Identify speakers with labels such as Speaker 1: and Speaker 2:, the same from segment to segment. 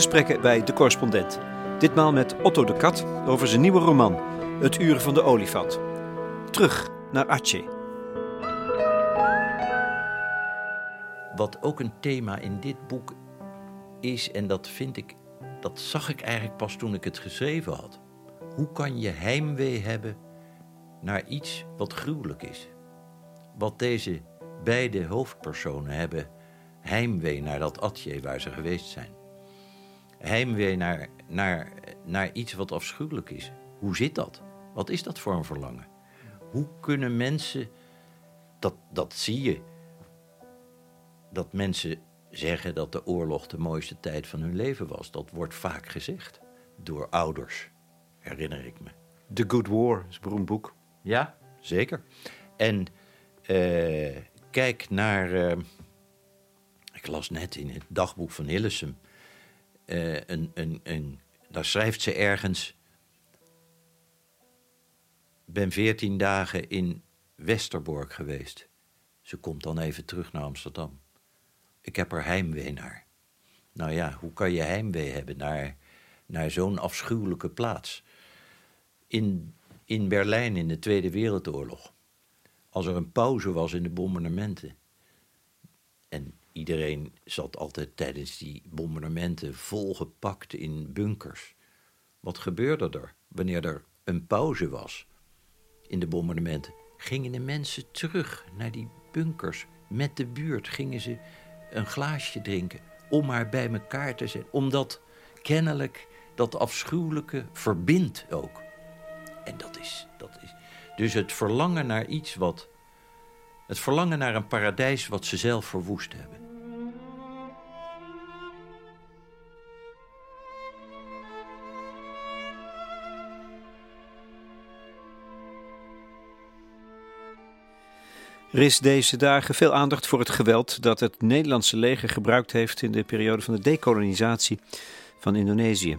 Speaker 1: Gesprekken bij De Correspondent. Ditmaal met Otto de Kat over zijn nieuwe roman Het Uur van de Olifant. Terug naar Aceh.
Speaker 2: Wat ook een thema in dit boek is, en dat vind ik, dat zag ik eigenlijk pas toen ik het geschreven had. Hoe kan je heimwee hebben naar iets wat gruwelijk is? Wat deze beide hoofdpersonen hebben heimwee naar dat atje waar ze geweest zijn. Heimwee naar, naar, naar iets wat afschuwelijk is. Hoe zit dat? Wat is dat voor een verlangen? Hoe kunnen mensen, dat, dat zie je, dat mensen zeggen dat de oorlog de mooiste tijd van hun leven was. Dat wordt vaak gezegd door ouders, herinner ik me.
Speaker 1: The Good War is een beroemd boek.
Speaker 2: Ja, zeker. En uh, kijk naar. Uh, ik las net in het dagboek van Hillesum. Uh, een, een, een, daar schrijft ze ergens. Ben veertien dagen in Westerbork geweest. Ze komt dan even terug naar Amsterdam. Ik heb er heimwee naar. Nou ja, hoe kan je heimwee hebben naar, naar zo'n afschuwelijke plaats? In, in Berlijn in de Tweede Wereldoorlog. Als er een pauze was in de bombardementen. En iedereen zat altijd tijdens die bombardementen volgepakt in bunkers. Wat gebeurde er wanneer er een pauze was in de bombardementen? Gingen de mensen terug naar die bunkers met de buurt? Gingen ze een glaasje drinken om maar bij elkaar te zijn? Omdat kennelijk dat afschuwelijke verbindt ook. En dat is, dat is. Dus het verlangen naar iets wat. Het verlangen naar een paradijs wat ze zelf verwoest hebben.
Speaker 1: Er is deze dagen veel aandacht voor het geweld dat het Nederlandse leger gebruikt heeft in de periode van de dekolonisatie van Indonesië.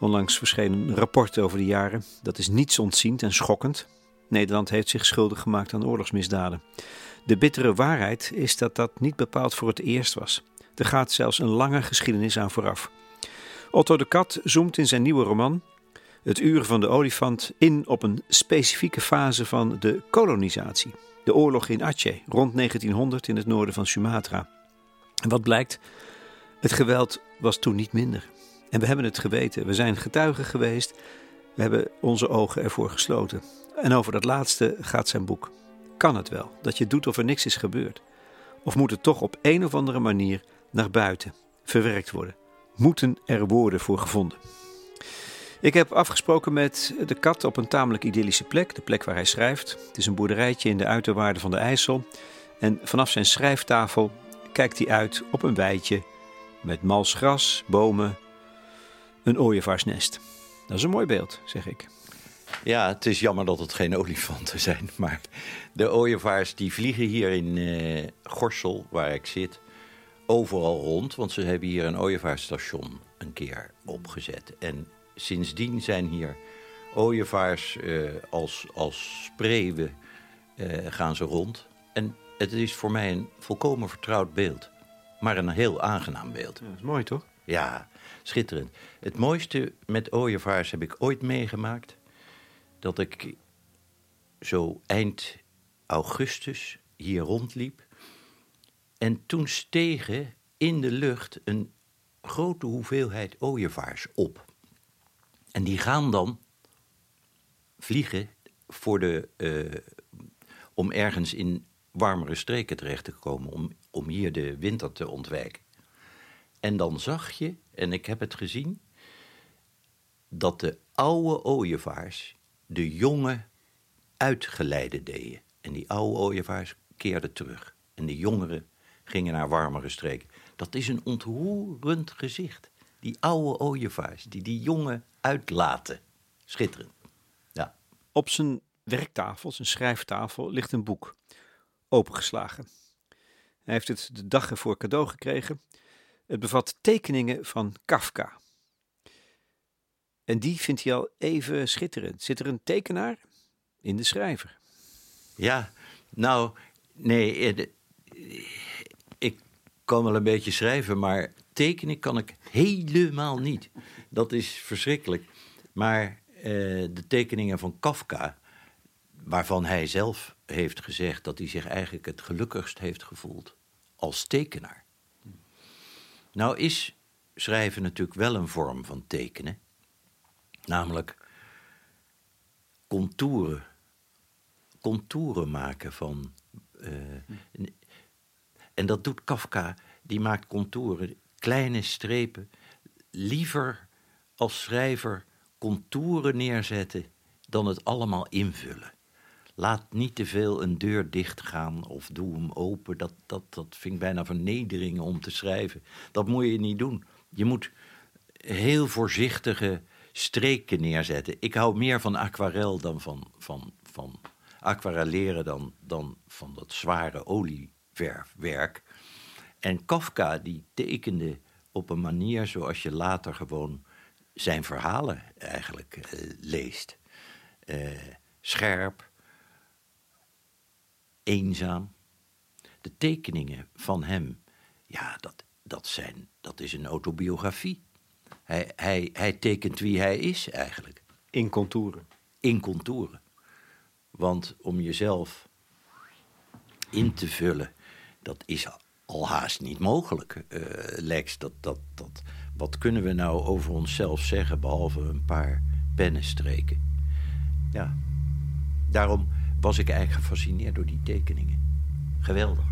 Speaker 1: Onlangs verscheen een rapport over de jaren. Dat is niets ontziend en schokkend. Nederland heeft zich schuldig gemaakt aan oorlogsmisdaden. De bittere waarheid is dat dat niet bepaald voor het eerst was. Er gaat zelfs een lange geschiedenis aan vooraf. Otto de Kat zoomt in zijn nieuwe roman Het Uur van de Olifant in op een specifieke fase van de kolonisatie de oorlog in Aceh rond 1900 in het noorden van Sumatra. En wat blijkt? Het geweld was toen niet minder. En we hebben het geweten. We zijn getuigen geweest. We hebben onze ogen ervoor gesloten. En over dat laatste gaat zijn boek. Kan het wel dat je doet of er niks is gebeurd? Of moet het toch op een of andere manier naar buiten verwerkt worden? Moeten er woorden voor gevonden? Ik heb afgesproken met de kat op een tamelijk idyllische plek, de plek waar hij schrijft. Het is een boerderijtje in de uiterwaarden van de IJssel. En vanaf zijn schrijftafel kijkt hij uit op een weidje met mals gras, bomen, een ooievaarsnest. Dat is een mooi beeld, zeg ik.
Speaker 2: Ja, het is jammer dat het geen olifanten zijn. Maar de ooievaars die vliegen hier in uh, Gorsel, waar ik zit, overal rond. Want ze hebben hier een ooievaarsstation een keer opgezet. En sindsdien zijn hier ooievaars uh, als, als spreeuwen uh, gaan ze rond. En het is voor mij een volkomen vertrouwd beeld. Maar een heel aangenaam beeld.
Speaker 1: Ja, dat is mooi, toch?
Speaker 2: Ja, schitterend. Het mooiste met ooievaars heb ik ooit meegemaakt. Dat ik zo eind augustus hier rondliep. En toen stegen in de lucht een grote hoeveelheid ooievaars op. En die gaan dan vliegen voor de, uh, om ergens in warmere streken terecht te komen, om, om hier de winter te ontwijken. En dan zag je, en ik heb het gezien, dat de oude ooievaars de jonge uitgeleide deden. En die oude ooievaars keerden terug. En de jongeren gingen naar warmere streken. Dat is een ontroerend gezicht. Die oude ooievaars, die die jonge uitlaten. Schitterend. Ja.
Speaker 1: Op zijn werktafel, zijn schrijftafel, ligt een boek. Opengeslagen. Hij heeft het de dag ervoor cadeau gekregen. Het bevat tekeningen van Kafka. En die vindt hij al even schitterend. Zit er een tekenaar in de schrijver?
Speaker 2: Ja, nou, nee, eh, ik kan wel een beetje schrijven, maar tekenen kan ik helemaal niet. Dat is verschrikkelijk. Maar eh, de tekeningen van Kafka, waarvan hij zelf heeft gezegd dat hij zich eigenlijk het gelukkigst heeft gevoeld als tekenaar. Nou is schrijven natuurlijk wel een vorm van tekenen, namelijk contouren, contouren maken van. eh, en dat doet Kafka, die maakt contouren, kleine strepen, liever als schrijver contouren neerzetten dan het allemaal invullen. Laat niet te veel een deur dichtgaan of doe hem open. Dat, dat, dat vind ik bijna vernedering om te schrijven. Dat moet je niet doen. Je moet heel voorzichtige streken neerzetten. Ik hou meer van aquarel dan van, van, van aquarelleren dan, dan van dat zware olieverfwerk. En Kafka die tekende op een manier zoals je later gewoon zijn verhalen eigenlijk eh, leest. Eh, scherp, eenzaam. De tekeningen van hem, ja, dat, dat, zijn, dat is een autobiografie. Hij, hij, hij tekent wie hij is eigenlijk.
Speaker 1: In contouren.
Speaker 2: In contouren. Want om jezelf in te vullen, dat is al haast niet mogelijk, uh, Lex. Dat, dat, dat, wat kunnen we nou over onszelf zeggen behalve een paar pennenstreken? Ja, daarom was ik eigenlijk gefascineerd door die tekeningen. Geweldig.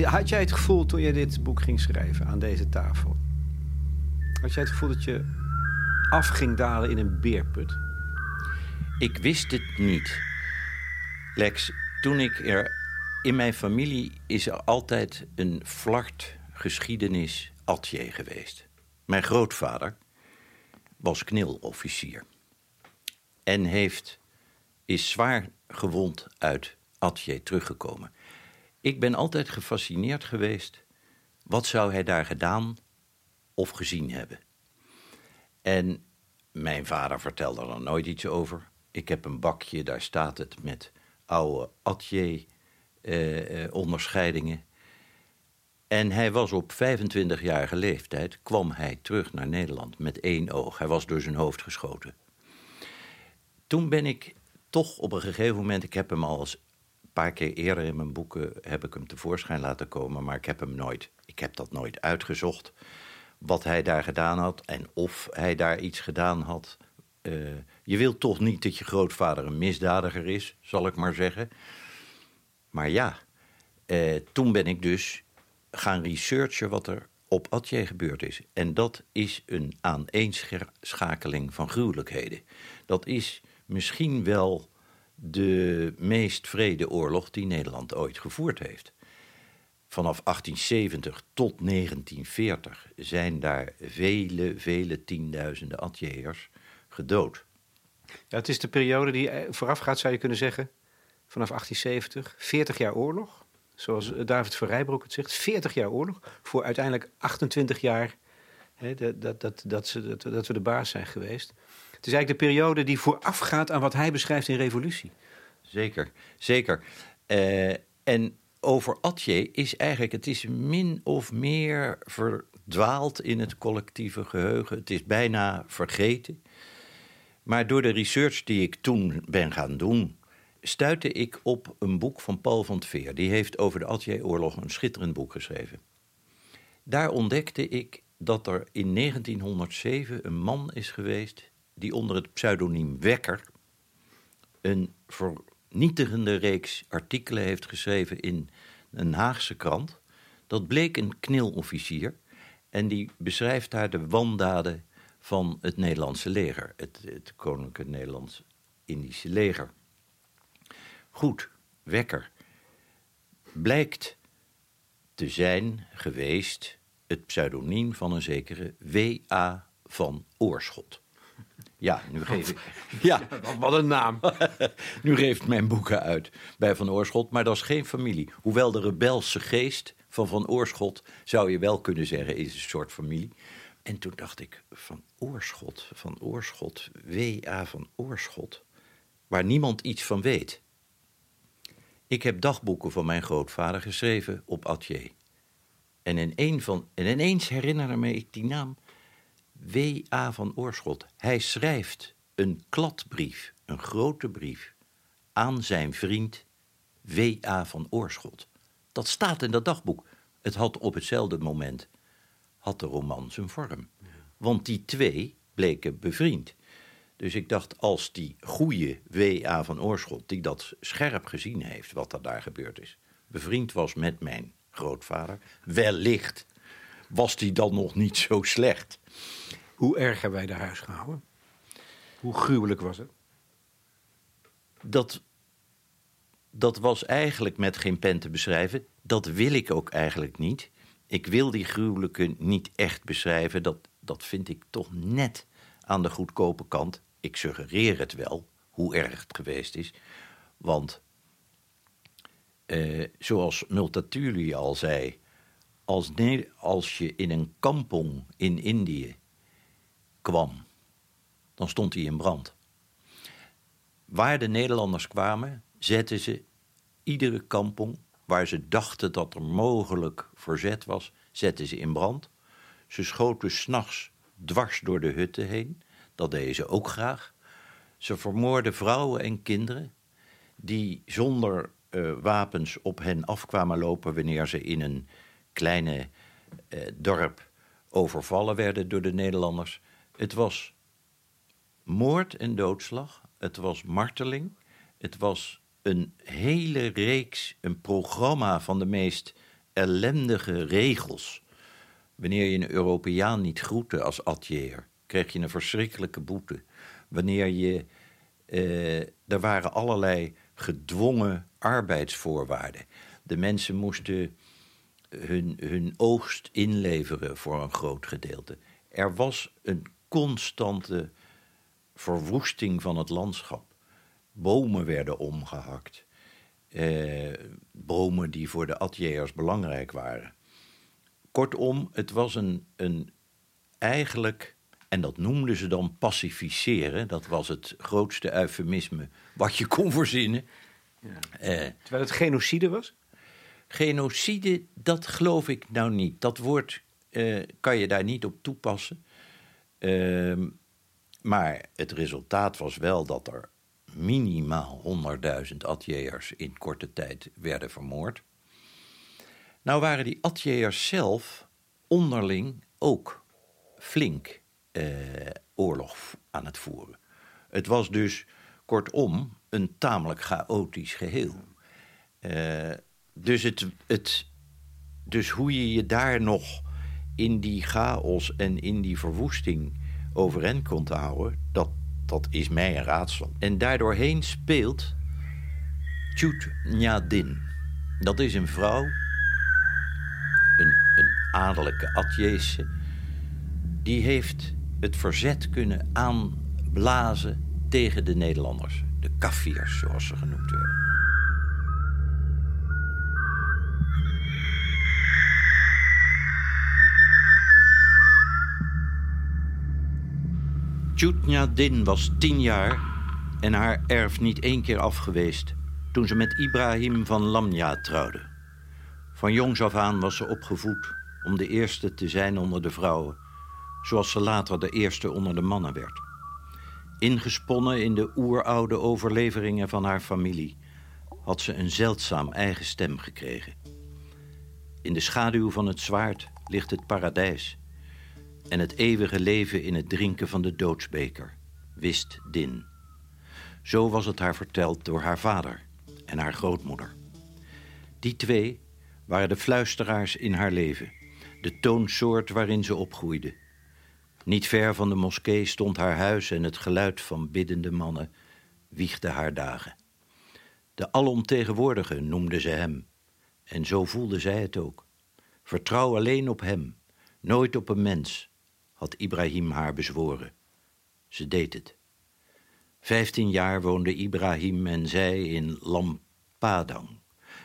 Speaker 1: Had jij het gevoel toen je dit boek ging schrijven aan deze tafel? Had jij het gevoel dat je af ging dalen in een beerput?
Speaker 2: Ik wist het niet. Lex, toen ik er. In mijn familie is er altijd een flart geschiedenis atje geweest. Mijn grootvader was knilofficier. En heeft, is zwaar gewond uit atje teruggekomen. Ik ben altijd gefascineerd geweest. Wat zou hij daar gedaan of gezien hebben? En mijn vader vertelde er nooit iets over. Ik heb een bakje, daar staat het met oude atelier-onderscheidingen. Eh, en hij was op 25-jarige leeftijd, kwam hij terug naar Nederland met één oog. Hij was door zijn hoofd geschoten. Toen ben ik toch op een gegeven moment, ik heb hem al een paar keer eerder in mijn boeken, heb ik hem tevoorschijn laten komen, maar ik heb hem nooit, ik heb dat nooit uitgezocht. Wat hij daar gedaan had en of hij daar iets gedaan had. Uh, je wilt toch niet dat je grootvader een misdadiger is, zal ik maar zeggen. Maar ja, uh, toen ben ik dus gaan researchen wat er op Atje gebeurd is. En dat is een aaneenschakeling van gruwelijkheden. Dat is misschien wel de meest vrede oorlog die Nederland ooit gevoerd heeft. Vanaf 1870 tot 1940 zijn daar vele, vele tienduizenden Atjeërs gedood.
Speaker 1: Ja, het is de periode die voorafgaat, zou je kunnen zeggen, vanaf 1870, 40 jaar oorlog zoals David van Rijbroek het zegt, 40 jaar oorlog. Voor uiteindelijk 28 jaar hè, dat, dat, dat, ze, dat we de baas zijn geweest. Het is eigenlijk de periode die voorafgaat aan wat hij beschrijft in Revolutie.
Speaker 2: Zeker, zeker. Uh, en over Atje is eigenlijk, het is min of meer verdwaald in het collectieve geheugen. Het is bijna vergeten. Maar door de research die ik toen ben gaan doen, stuitte ik op een boek van Paul van Tveer. Die heeft over de Alger-oorlog een schitterend boek geschreven. Daar ontdekte ik dat er in 1907 een man is geweest die onder het pseudoniem Wekker een vernietigende reeks artikelen heeft geschreven in een Haagse krant. Dat bleek een knilofficier en die beschrijft daar de wandaden van het Nederlandse leger, het, het Koninklijke Nederlands-Indische leger. Goed, Wekker blijkt te zijn geweest het pseudoniem van een zekere W.A. van Oorschot. Ja, nu geef ik.
Speaker 1: Ja, wat een naam.
Speaker 2: nu geeft mijn boeken uit bij Van Oorschot, maar dat is geen familie. Hoewel de rebelse geest van Van Oorschot, zou je wel kunnen zeggen, is een soort familie. En toen dacht ik: Van Oorschot, Van Oorschot, W.A. van Oorschot. waar niemand iets van weet. Ik heb dagboeken van mijn grootvader geschreven op Atje. En, in een van, en ineens herinnerde me ik die naam W.A. van Oorschot. Hij schrijft een kladbrief, een grote brief, aan zijn vriend W.A. van Oorschot. Dat staat in dat dagboek. Het had op hetzelfde moment, had de roman zijn vorm. Want die twee bleken bevriend. Dus ik dacht, als die goede W.A. van Oorschot, die dat scherp gezien heeft, wat er daar gebeurd is, bevriend was met mijn grootvader, wellicht was die dan nog niet zo slecht.
Speaker 1: Hoe erg hebben wij de huis gehouden? Hoe gruwelijk was het?
Speaker 2: Dat, dat was eigenlijk met geen pen te beschrijven. Dat wil ik ook eigenlijk niet. Ik wil die gruwelijke niet echt beschrijven. Dat, dat vind ik toch net aan de goedkope kant. Ik suggereer het wel, hoe erg het geweest is. Want, eh, zoals Multatuli al zei, als, als je in een kampong in Indië kwam, dan stond hij in brand. Waar de Nederlanders kwamen, zetten ze iedere kampong waar ze dachten dat er mogelijk verzet was, zetten ze in brand. Ze schoten s'nachts dwars door de hutten heen. Dat deden ze ook graag. Ze vermoorden vrouwen en kinderen die zonder uh, wapens op hen afkwamen lopen wanneer ze in een kleine uh, dorp overvallen werden door de Nederlanders. Het was moord en doodslag, het was marteling, het was een hele reeks, een programma van de meest ellendige regels. Wanneer je een Europeaan niet groette als atjeer, kreeg je een verschrikkelijke boete. Wanneer je. Uh, er waren allerlei gedwongen arbeidsvoorwaarden. De mensen moesten hun, hun oogst inleveren voor een groot gedeelte. Er was een constante verwoesting van het landschap. Bomen werden omgehakt. Eh, bomen die voor de atjeers belangrijk waren. Kortom, het was een, een eigenlijk, en dat noemden ze dan pacificeren, dat was het grootste eufemisme wat je kon verzinnen.
Speaker 1: Ja. Eh, Terwijl het genocide was?
Speaker 2: Genocide, dat geloof ik nou niet. Dat woord uh, kan je daar niet op toepassen. Uh, maar het resultaat was wel dat er minimaal 100.000 atjeërs in korte tijd werden vermoord. Nou waren die atjeërs zelf onderling ook flink eh, oorlog aan het voeren. Het was dus kortom een tamelijk chaotisch geheel. Dus, het, het, dus hoe je je daar nog in die chaos en in die verwoesting overeind kon houden, dat, dat is mij een raadsel. En daardoorheen speelt Chut Nyadin. Dat is een vrouw, een, een adellijke Atjese, die heeft het verzet kunnen aanblazen tegen de Nederlanders. De Kaffiers, zoals ze genoemd werden. Chutnya Din was tien jaar en haar erf niet één keer afgeweest toen ze met Ibrahim van Lamja trouwde. Van jongs af aan was ze opgevoed om de eerste te zijn onder de vrouwen, zoals ze later de eerste onder de mannen werd. Ingesponnen in de oeroude overleveringen van haar familie had ze een zeldzaam eigen stem gekregen. In de schaduw van het zwaard ligt het paradijs en het eeuwige leven in het drinken van de doodsbeker, wist Din. Zo was het haar verteld door haar vader en haar grootmoeder. Die twee waren de fluisteraars in haar leven, de toonsoort waarin ze opgroeide. Niet ver van de moskee stond haar huis en het geluid van biddende mannen wiegde haar dagen. De alomtegenwoordige noemde ze hem, en zo voelde zij het ook. Vertrouw alleen op hem, nooit op een mens, had Ibrahim haar bezworen. Ze deed het. Vijftien jaar woonden Ibrahim en zij in Lampadang,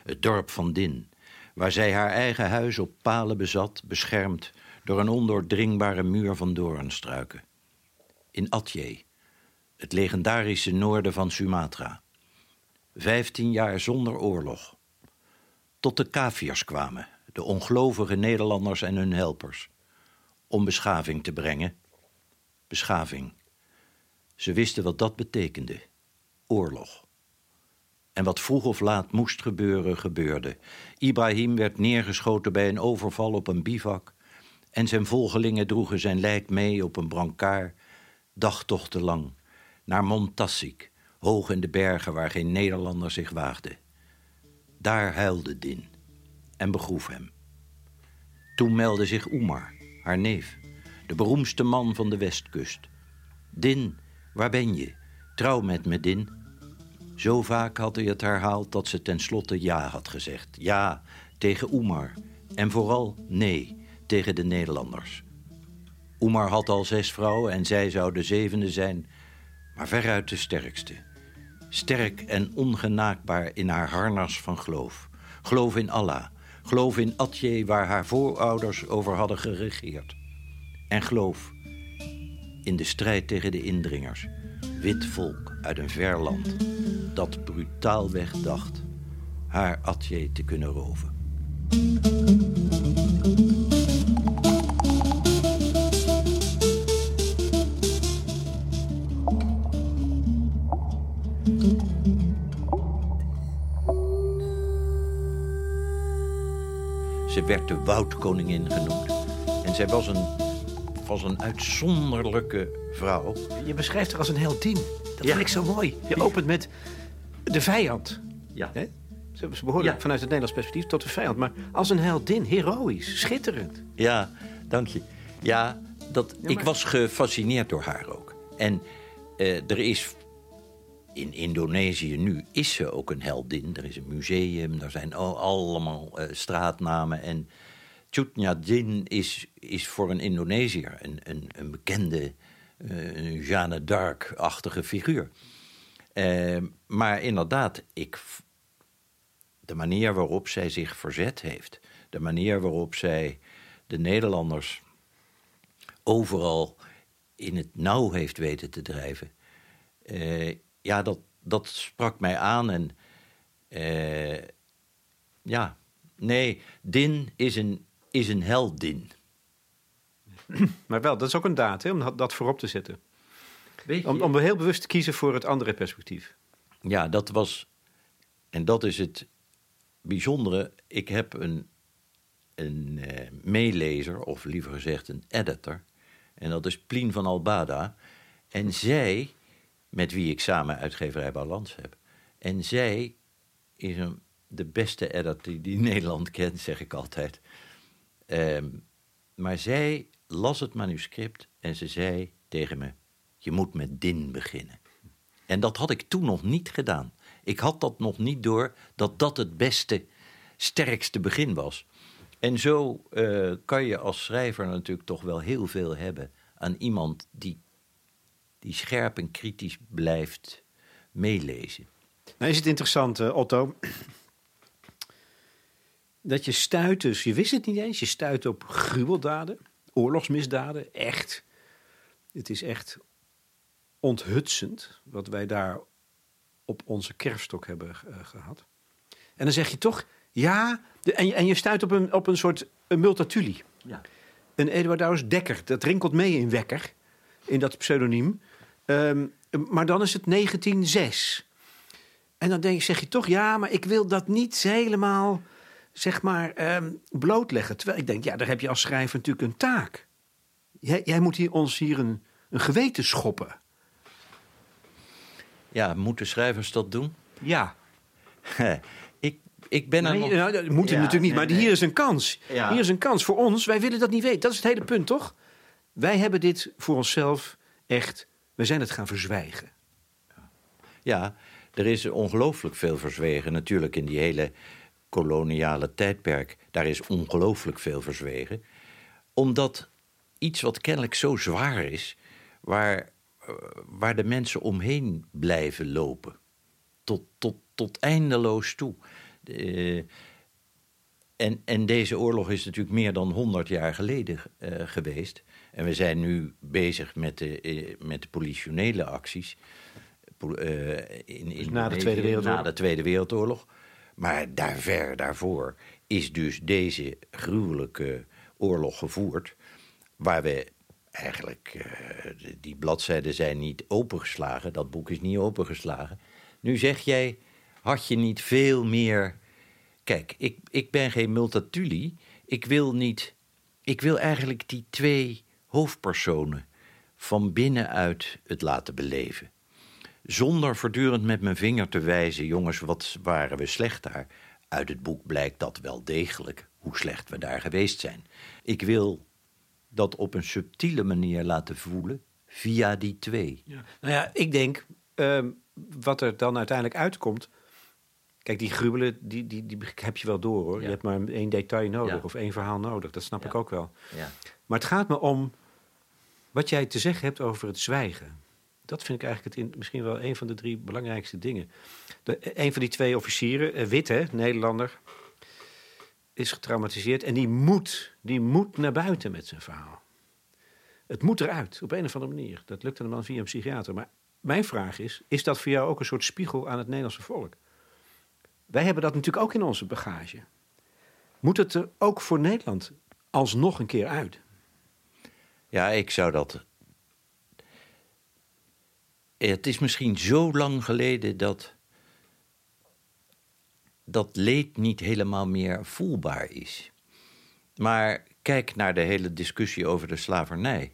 Speaker 2: het dorp van Din, waar zij haar eigen huis op palen bezat, beschermd door een ondoordringbare muur van doornstruiken. In Atje, Het legendarische noorden van Sumatra. Vijftien jaar zonder oorlog. Tot de Kafirs kwamen, de ongelovige Nederlanders en hun helpers. Om beschaving te brengen. Beschaving. Ze wisten wat dat betekende. Oorlog. En wat vroeg of laat moest gebeuren, gebeurde. Ibrahim werd neergeschoten bij een overval op een bivak. En zijn volgelingen droegen zijn lijk mee op een brancard, dagtochten lang, naar Montassik, hoog in de bergen waar geen Nederlander zich waagde. Daar huilde Din en begroef hem. Toen meldde zich Oemar, haar neef, de beroemdste man van de westkust. Din, waar ben je? Trouw met me, Din. Zo vaak had hij het herhaald dat ze tenslotte ja had gezegd. Ja tegen Oemar. En vooral nee tegen de Nederlanders. Oemar had al zes vrouwen en zij zou de zevende zijn, maar veruit de sterkste. Sterk en ongenaakbaar in haar harnas van geloof. Geloof in Allah. Geloof in Atje waar haar voorouders over hadden geregeerd. En geloof in de strijd tegen de indringers. Wit volk uit een ver land dat brutaalweg dacht haar Atje te kunnen roven. Werd de woudkoningin genoemd. En zij was een, was een uitzonderlijke vrouw.
Speaker 1: Je beschrijft haar als een heldin. Dat
Speaker 2: Ja.
Speaker 1: vind ik zo mooi. Je opent met de vijand.
Speaker 2: Ja.
Speaker 1: Hè? Ze
Speaker 2: Ja.
Speaker 1: vanuit het Nederlands perspectief tot de vijand. Maar als een heldin, heroïs, schitterend.
Speaker 2: Ja, dank je. Ja, dat,
Speaker 1: Ja,
Speaker 2: ik was gefascineerd door haar ook. En eh, er is in Indonesië nu is ze ook een heldin. Er is een museum, er zijn al- allemaal eh, straatnamen. En Cut Din is, is voor een Indonesiër een, een, een bekende een Jeanne d'Arc-achtige figuur. Eh, maar inderdaad, ik, de manier waarop zij zich verzet heeft, de manier waarop zij de Nederlanders overal in het nauw heeft weten te drijven, ja, dat, dat sprak mij aan. En eh, ja, nee, Din is een, is een heldin.
Speaker 1: Maar wel, dat is ook een daad, hè, om dat- voorop te zetten.
Speaker 2: Weet je?
Speaker 1: Om, om heel bewust te kiezen voor het andere perspectief.
Speaker 2: Ja, dat was. En dat is het bijzondere. Ik heb een, een eh, meelezer, of liever gezegd een editor. En dat is Plien van Albada. En zij, met wie ik samen uitgeverij Balans heb. En zij is een, de beste editor die Nederland kent, zeg ik altijd. Ehm, maar zij las het manuscript en ze zei tegen me: Je moet met Din beginnen. En dat had ik toen nog niet gedaan. Ik had dat nog niet door dat dat het beste, sterkste begin was. En zo eh, kan je als schrijver natuurlijk toch wel heel veel hebben aan iemand die, die scherp en kritisch blijft meelezen.
Speaker 1: Nou is het interessant, eh, Otto, dat je stuit dus, je wist het niet eens, je stuit op gruweldaden, oorlogsmisdaden, echt. Het is echt onthutsend wat wij daar op onze kerfstok hebben eh, gehad. En dan zeg je toch, ja, de, en, je- en je stuit op een, op een soort een multatuli.
Speaker 2: Ja.
Speaker 1: Een Eduardaus Dekker, dat rinkelt mee in Wekker, in dat pseudoniem. Ehm, maar dan is het 1906. En dan denk, zeg je toch, ja, maar ik wil dat niet helemaal, zeg maar, ehm, blootleggen. Terwijl ik denk, ja, daar heb je als schrijver natuurlijk een taak. Jij, jij moet hier, ons hier een, een geweten schoppen.
Speaker 2: ja, moeten schrijvers dat doen?
Speaker 1: Ja,
Speaker 2: ik, ik ben er
Speaker 1: nee,
Speaker 2: nog...
Speaker 1: nou, dat moet hij
Speaker 2: Ja,
Speaker 1: natuurlijk niet,
Speaker 2: nee,
Speaker 1: maar
Speaker 2: nee.
Speaker 1: hier is een kans.
Speaker 2: Ja.
Speaker 1: Hier is een kans voor ons, wij willen dat niet weten. Dat is het hele punt, toch? Wij hebben dit voor onszelf echt, we zijn het gaan verzwijgen.
Speaker 2: Ja, er is ongelooflijk veel verzwegen. Natuurlijk in die hele koloniale tijdperk. Daar is ongelooflijk veel verzwegen. Omdat iets wat kennelijk zo zwaar is, waar, eh, waar de mensen omheen blijven lopen. Tot, tot, tot eindeloos toe. Eh, en, en deze oorlog is natuurlijk meer dan 100 jaar geleden uh, geweest. En we zijn nu bezig met de, uh, met de politionele acties. Uh, in, in
Speaker 1: na, de Tweede Wereldoorlog.
Speaker 2: na de Tweede Wereldoorlog. Maar daar ver daarvoor is dus deze gruwelijke oorlog gevoerd. Waar we eigenlijk, die bladzijden zijn niet opengeslagen. Dat boek is niet opengeslagen. Nu zeg jij, had je niet veel meer Kijk, ik, ik ben geen multatuli. Ik wil niet. Ik wil eigenlijk die twee hoofdpersonen van binnenuit het laten beleven. Zonder voortdurend met mijn vinger te wijzen, jongens, wat waren we slecht daar? Uit het boek blijkt dat wel degelijk, hoe slecht we daar geweest zijn. Ik wil dat op een subtiele manier laten voelen via die twee.
Speaker 1: Ja. Nou ja, ik denk, uh, wat er dan uiteindelijk uitkomt, Kijk, die gruwelen, die, die, die heb je wel door hoor. Je hebt maar één detail nodig of één verhaal nodig. Dat snap ik ook wel. Maar het gaat me om wat jij te zeggen hebt over het zwijgen. Dat vind ik eigenlijk het misschien wel een van de drie belangrijkste dingen. De, een van die twee officieren, uh, wit hè, Nederlander, is getraumatiseerd en die moet, die moet naar buiten met zijn verhaal. Het moet eruit, op een of andere manier. Dat lukt hem dan via een psychiater. Maar mijn vraag is, is dat voor jou ook een soort spiegel aan het Nederlandse volk? Wij hebben dat natuurlijk ook in onze bagage. Moet het er ook voor Nederland alsnog een keer uit?
Speaker 2: Ja, ik zou dat. Het is misschien zo lang geleden dat. dat leed niet helemaal meer voelbaar is. Maar kijk naar de hele discussie over de slavernij.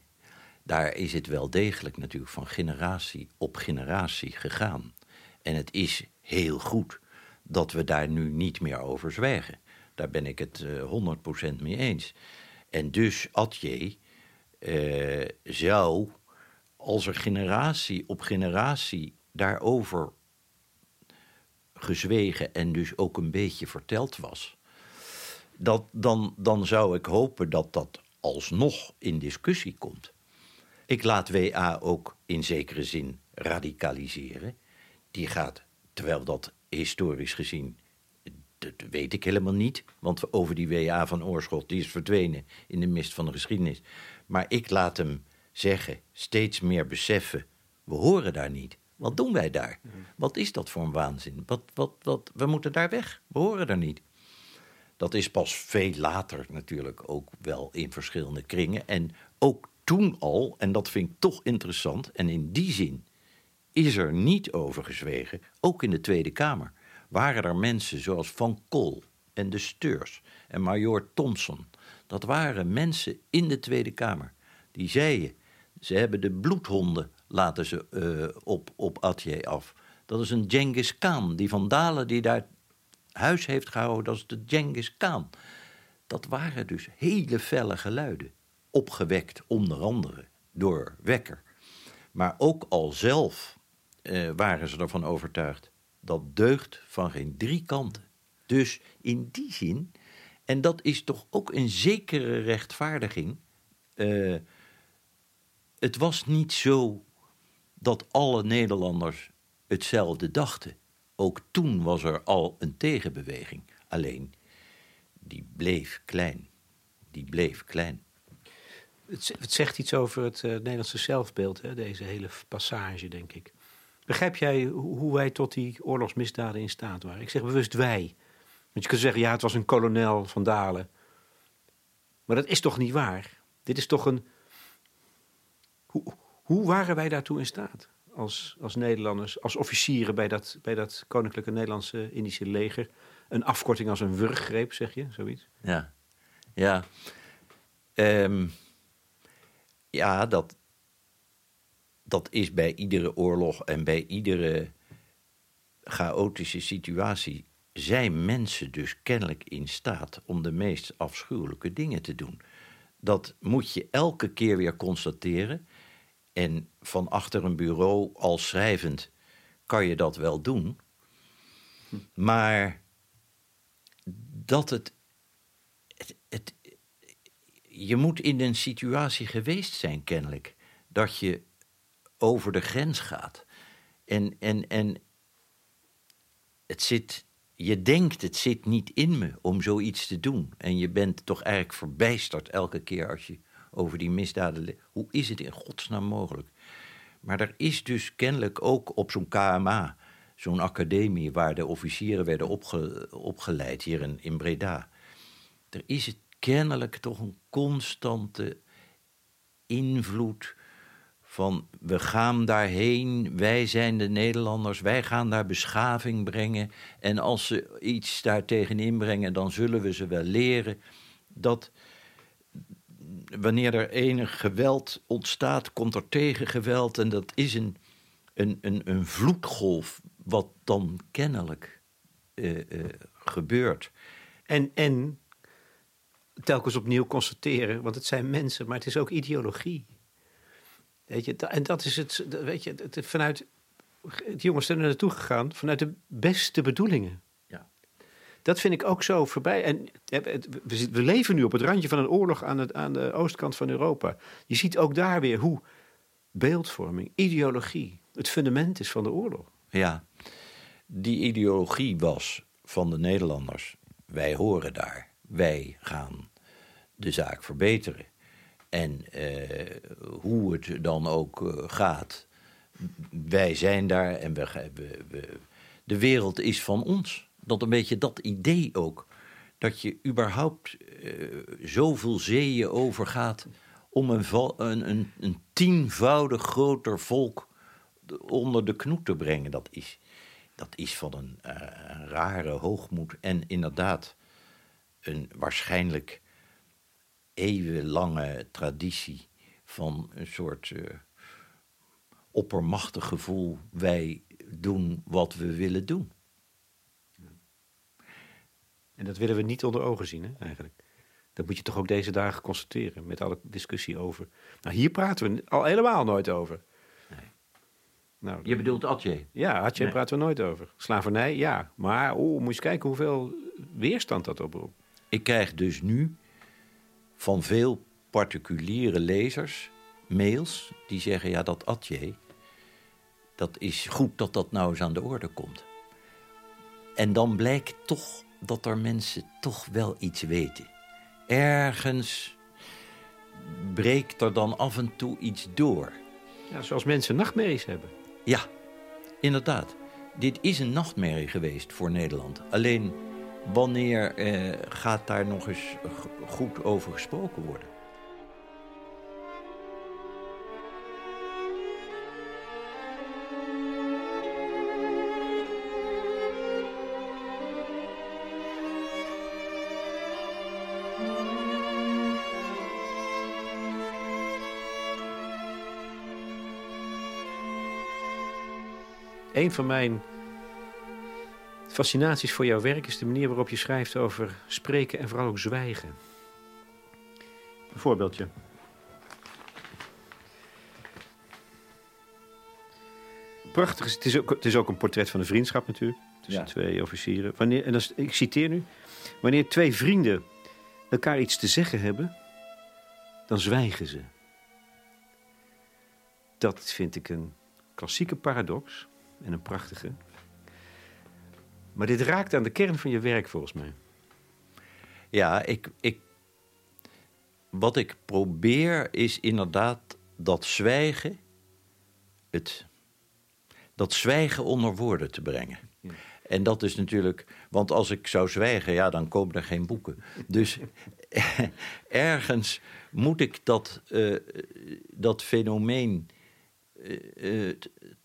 Speaker 2: Daar is het wel degelijk natuurlijk van generatie op generatie gegaan. En het is heel goed dat we daar nu niet meer over zwijgen. Daar ben ik het uh, eh, 100% mee eens. En dus Atje uh, zou, als er generatie op generatie daarover gezwegen en dus ook een beetje verteld was, dat, dan, dan zou ik hopen dat dat alsnog in discussie komt. Ik laat WA ook in zekere zin radicaliseren. Die gaat, terwijl dat historisch gezien, dat weet ik helemaal niet. Want over die WA van Oorschot, die is verdwenen in de mist van de geschiedenis. Maar ik laat hem zeggen, steeds meer beseffen, we horen daar niet. Wat doen wij daar? Wat is dat voor een waanzin? Wat, wat, wat, we moeten daar weg. We horen daar niet. Dat is pas veel later natuurlijk ook wel in verschillende kringen. En ook toen al, en dat vind ik toch interessant, en in die zin is er niet over gezwegen, ook in de Tweede Kamer. Waren er mensen zoals Van Kool en de Steurs en Major Thompson. Dat waren mensen in de Tweede Kamer. Die zeiden, ze hebben de bloedhonden laten ze uh, op, op Atje af. Dat is een Genghis Khan. Die vandalen die daar huis heeft gehouden, dat is de Genghis Khan. Dat waren dus hele felle geluiden. Opgewekt onder andere door Wekker. Maar ook al zelf uh, waren ze ervan overtuigd. Dat deugt van geen drie kanten. Dus in die zin, en dat is toch ook een zekere rechtvaardiging. Uh, het was niet zo dat alle Nederlanders hetzelfde dachten. Ook toen was er al een tegenbeweging. Alleen, die bleef klein. Die bleef klein.
Speaker 1: Het, zegt iets over het uh, Nederlandse zelfbeeld, hè, deze hele passage, denk ik. Begrijp jij hoe wij tot die oorlogsmisdaden in staat waren? Ik zeg bewust wij. Want je kunt zeggen, ja, het was een kolonel van Dalen. Maar dat is toch niet waar? Dit is toch een. Hoe, waren wij daartoe in staat? Als, als Nederlanders, als officieren bij dat, bij dat Koninklijke Nederlandse Indische leger. Een afkorting als een wurggreep, zeg je, zoiets?
Speaker 2: Ja, ja. Um, ja, dat, dat is bij iedere oorlog en bij iedere chaotische situatie. Zijn mensen dus kennelijk in staat om de meest afschuwelijke dingen te doen? Dat moet je elke keer weer constateren. En van achter een bureau als schrijvend kan je dat wel doen. Maar dat het, het, Je moet in een situatie geweest zijn, kennelijk. Dat je over de grens gaat. En, en, en het zit je denkt, het zit niet in me om zoiets te doen. En je bent toch eigenlijk verbijsterd elke keer als je over die misdaden. Hoe is het in godsnaam mogelijk? Maar er is dus kennelijk ook op zo'n KMA, zo'n academie waar de officieren werden opgeleid hier in, in Breda. Er is het kennelijk toch een constante invloed van we gaan daarheen, wij zijn de Nederlanders, wij gaan daar beschaving brengen. En als ze iets daar tegenin brengen, dan zullen we ze wel leren dat wanneer er enig geweld ontstaat, komt er tegengeweld. En dat is een, een, een, een vloedgolf, wat dan kennelijk uh, uh, gebeurt.
Speaker 1: En, en telkens opnieuw constateren, want het zijn mensen, maar het is ook ideologie. Weet je, en dat is het, weet je, het, vanuit, het jongens zijn er naartoe gegaan vanuit de beste bedoelingen. Ja. Dat vind ik ook zo voorbij. En we leven nu op het randje van een oorlog aan, het, aan de oostkant van Europa. Je ziet ook daar weer hoe beeldvorming, ideologie, het fundament is van de oorlog.
Speaker 2: Ja, die ideologie was van de Nederlanders. Wij horen daar. Wij gaan de zaak verbeteren. En uh, hoe het dan ook uh, gaat, wij zijn daar en we, we, de wereld is van ons. Dat een beetje dat idee ook. Dat je überhaupt uh, zoveel zeeën overgaat om een, een, een, tienvoudig groter volk onder de knoet te brengen. Dat is, dat is van een rare hoogmoed. En inderdaad, een waarschijnlijk eeuwenlange traditie van een soort uh, oppermachtig gevoel. Wij doen wat we willen doen.
Speaker 1: En dat willen we niet onder ogen zien, hè, eigenlijk. Dat moet je toch ook deze dagen constateren, met alle discussie over. Nou, hier praten we al helemaal nooit over. Nee.
Speaker 2: Nou, je bedoelt Atje?
Speaker 1: Ja, Atje praten we nooit over. Slavernij, ja. Maar oh, moet je eens kijken hoeveel weerstand dat oproept.
Speaker 2: Ik krijg dus nu van veel particuliere lezers mails die zeggen: ja, dat atje, dat is goed dat dat nou eens aan de orde komt. En dan blijkt toch dat er mensen toch wel iets weten. Ergens breekt er dan af en toe iets door.
Speaker 1: Ja, zoals mensen nachtmerries hebben.
Speaker 2: Ja, inderdaad. Dit is een nachtmerrie geweest voor Nederland. Alleen wanneer eh, gaat daar nog eens goed over gesproken worden?
Speaker 1: Een van mijn fascinaties voor jouw werk is de manier waarop je schrijft over spreken en vooral ook zwijgen. Een voorbeeldje. Prachtig. Het is, ook, het is ook een portret van een vriendschap natuurlijk. Tussen twee officieren. Wanneer, en dat ik citeer nu. Wanneer twee vrienden elkaar iets te zeggen hebben, dan zwijgen ze. Dat vind ik een klassieke paradox en een prachtige. Maar dit raakt aan de kern van je werk volgens mij.
Speaker 2: Ja, ik, ik, wat ik probeer is inderdaad dat zwijgen, het, dat zwijgen onder woorden te brengen. En dat is natuurlijk, want als ik zou zwijgen, ja, dan komen er geen boeken. Dus ergens moet ik dat, uh, dat fenomeen uh, uh,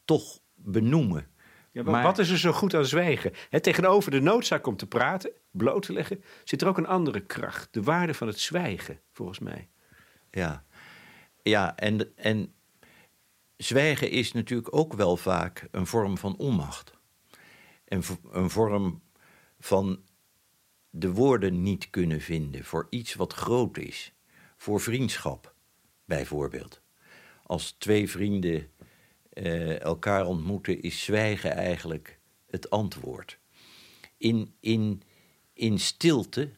Speaker 2: toch benoemen.
Speaker 1: Ja, maar, wat is er zo goed aan zwijgen? tegenover de noodzaak om te praten, bloot te leggen, zit er ook een andere kracht. De waarde van het zwijgen, volgens mij.
Speaker 2: Ja, ja en, en zwijgen is natuurlijk ook wel vaak een vorm van onmacht. En een vorm van de woorden niet kunnen vinden voor iets wat groot is. Voor vriendschap, bijvoorbeeld. Als twee vrienden uh, elkaar ontmoeten, is zwijgen eigenlijk het antwoord. In, in, in stilte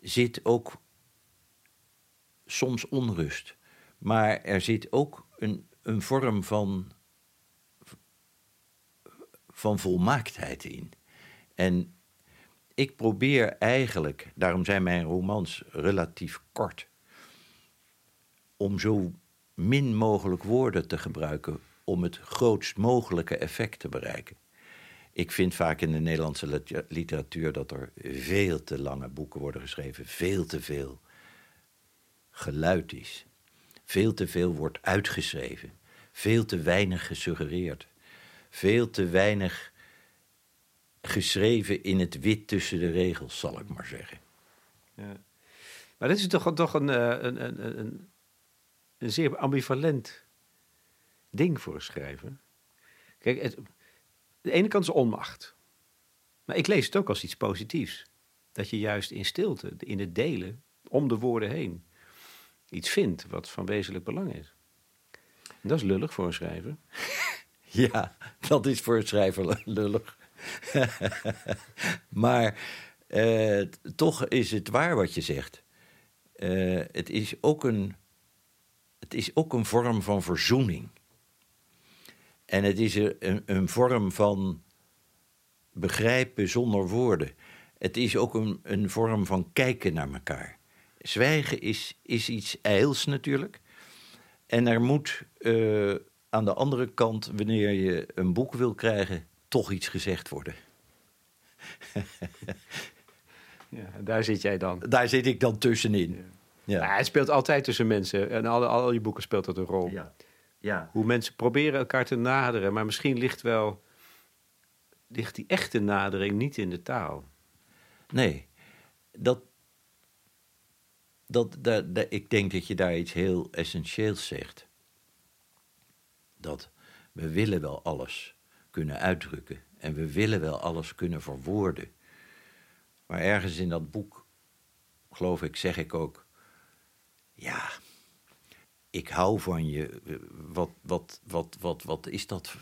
Speaker 2: zit ook soms onrust, maar er zit ook een, een vorm van, van volmaaktheid in. En ik probeer eigenlijk, daarom zijn mijn romans relatief kort, om zo min mogelijk woorden te gebruiken om het grootst mogelijke effect te bereiken. Ik vind vaak in de Nederlandse literatuur dat er veel te lange boeken worden geschreven, veel te veel geluid is. Veel te veel wordt uitgeschreven, veel te weinig gesuggereerd, veel te weinig geschreven in het wit tussen de regels, zal ik maar zeggen.
Speaker 1: Ja. Maar dit is toch, toch een, eh, een, een, een, een zeer ambivalent ding voor een schrijver. Kijk, het, de ene kant is onmacht. Maar ik lees het ook als iets positiefs. Dat je juist in stilte, in het delen, om de woorden heen, iets vindt wat van wezenlijk belang is. Dat is lullig voor een schrijver.
Speaker 2: Ja, dat is voor een schrijver lullig. maar eh, toch is het waar wat je zegt. Eh, het, is ook een, het is ook een vorm van verzoening. En het is een, een vorm van begrijpen zonder woorden. Het is ook een, een vorm van kijken naar elkaar. Zwijgen is, is iets ijls natuurlijk. En er moet uh, aan de andere kant, wanneer je een boek wil krijgen, toch iets gezegd worden.
Speaker 1: ja, daar zit jij dan.
Speaker 2: Daar zit ik dan tussenin. Ja.
Speaker 1: Ja. ja. het speelt altijd tussen mensen. En al, al je boeken speelt dat een rol.
Speaker 2: Ja. Ja.
Speaker 1: Hoe mensen proberen elkaar te naderen. Maar misschien ligt wel ligt die echte nadering niet in de taal.
Speaker 2: Nee, dat, dat, dat, dat, ik denk dat je daar iets heel essentieels zegt. Dat we willen wel alles kunnen uitdrukken en we willen wel alles kunnen verwoorden. Maar ergens in dat boek, geloof ik, zeg ik ook, ja, ik hou van je. Wat, wat, wat, wat, wat is dat?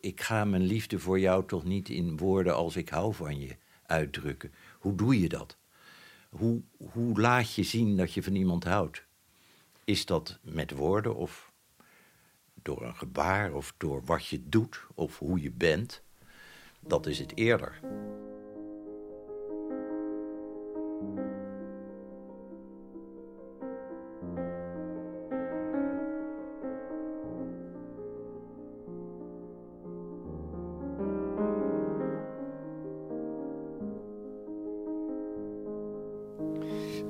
Speaker 2: Ik ga mijn liefde voor jou toch niet in woorden als ik hou van je uitdrukken. Hoe doe je dat? Hoe, hoe laat je zien dat je van iemand houdt? Is dat met woorden of door een gebaar of door wat je doet of hoe je bent? Dat is het eerder.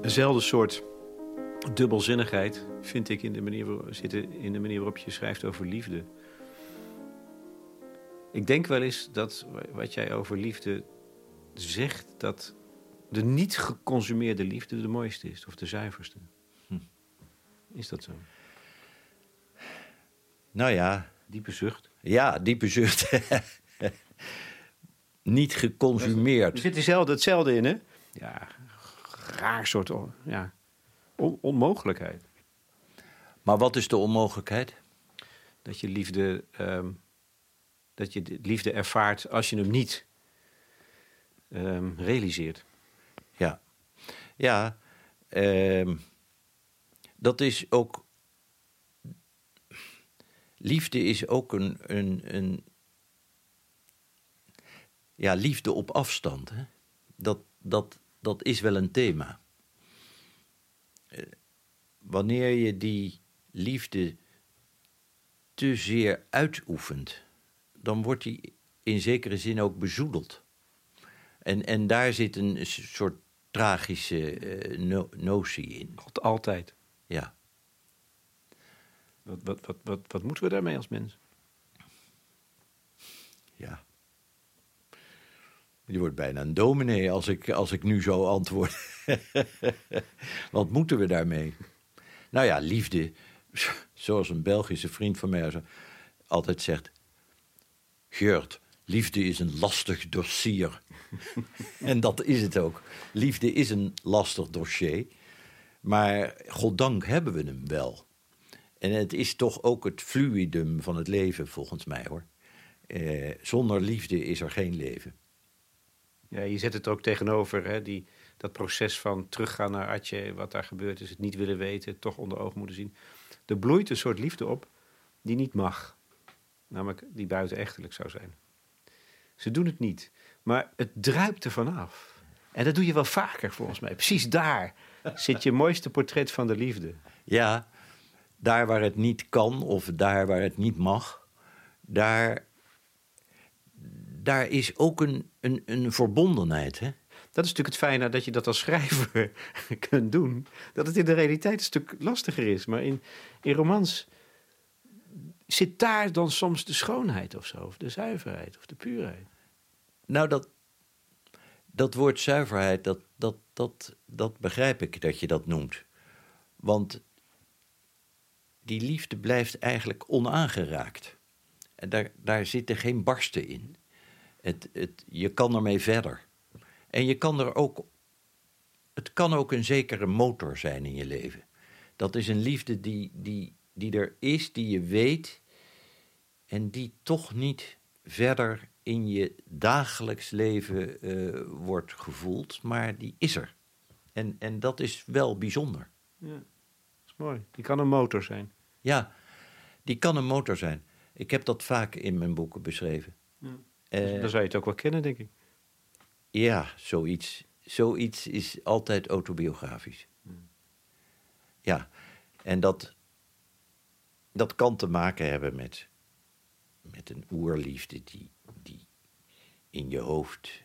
Speaker 1: Eenzelfde soort dubbelzinnigheid vind ik in de manier, zitten in de manier waarop je schrijft over liefde. Ik denk wel eens dat wat jij over liefde zegt, dat de niet geconsumeerde liefde de mooiste is, of de zuiverste. Hm. Is dat zo?
Speaker 2: Nou ja.
Speaker 1: Diepe zucht.
Speaker 2: Ja, diepe zucht. niet geconsumeerd.
Speaker 1: Er zit hetzelfde, hetzelfde in, hè? Ja, raar soort ja, onmogelijkheid.
Speaker 2: Maar wat is de onmogelijkheid?
Speaker 1: Dat je liefde, ehm, dat je liefde ervaart als je hem niet ehm, realiseert.
Speaker 2: Ja, ja ehm, dat is ook. Liefde is ook een, een, een ja, liefde op afstand. Hè? Dat, dat, dat is wel een thema. Eh, wanneer je die liefde te zeer uitoefent, dan wordt die in zekere zin ook bezoedeld. En, en daar zit een soort tragische uh, notie in.
Speaker 1: Altijd.
Speaker 2: Ja.
Speaker 1: Wat, wat, wat, wat, wat moeten we daarmee als mens?
Speaker 2: Ja. Je wordt bijna een dominee als ik, als ik nu zo antwoord. Wat moeten we daarmee? Nou ja, liefde, zoals een Belgische vriend van mij altijd zegt: Geurt, liefde is een lastig dossier. en dat is het ook. Liefde is een lastig dossier. Maar goddank hebben we hem wel. En het is toch ook het fluidum van het leven, volgens mij hoor. Eh, zonder liefde is er geen leven.
Speaker 1: Ja, je zet het ook tegenover, hè, die, dat proces van teruggaan naar Atje, wat daar gebeurd is, het niet willen weten, toch onder ogen moeten zien. Er bloeit een soort liefde op die niet mag, namelijk die buitenechtelijk zou zijn. Ze doen het niet, maar het druipt er vanaf. En dat doe je wel vaker volgens mij. Precies daar zit je mooiste portret van de liefde.
Speaker 2: Ja, daar waar het niet kan of daar waar het niet mag, daar, daar is ook een, een, een verbondenheid. Hè?
Speaker 1: Dat is natuurlijk het fijne dat je dat als schrijver kunt doen. Dat het in de realiteit een stuk lastiger is. Maar in, in romans zit daar dan soms de schoonheid of zo, of de zuiverheid of de puurheid.
Speaker 2: Nou, dat, dat woord zuiverheid, dat, dat, dat, dat begrijp ik dat je dat noemt. Want die liefde blijft eigenlijk onaangeraakt. En daar, daar zitten geen barsten in. Het, het, je kan ermee verder. En je kan er ook. Het kan ook een zekere motor zijn in je leven. Dat is een liefde die, die, die er is, die je weet. En die toch niet verder in je dagelijks leven uh, wordt gevoeld, maar die is er. En, en dat is wel bijzonder.
Speaker 1: Ja, dat is mooi. Die kan een motor zijn.
Speaker 2: Ja, die kan een motor zijn. Ik heb dat vaak in mijn boeken beschreven. Ja.
Speaker 1: Uh, Dan zou je het ook wel kennen, denk ik.
Speaker 2: Ja, zoiets. Zoiets is altijd autobiografisch. Ja, en dat, dat kan te maken hebben met, met een oerliefde die, die in je hoofd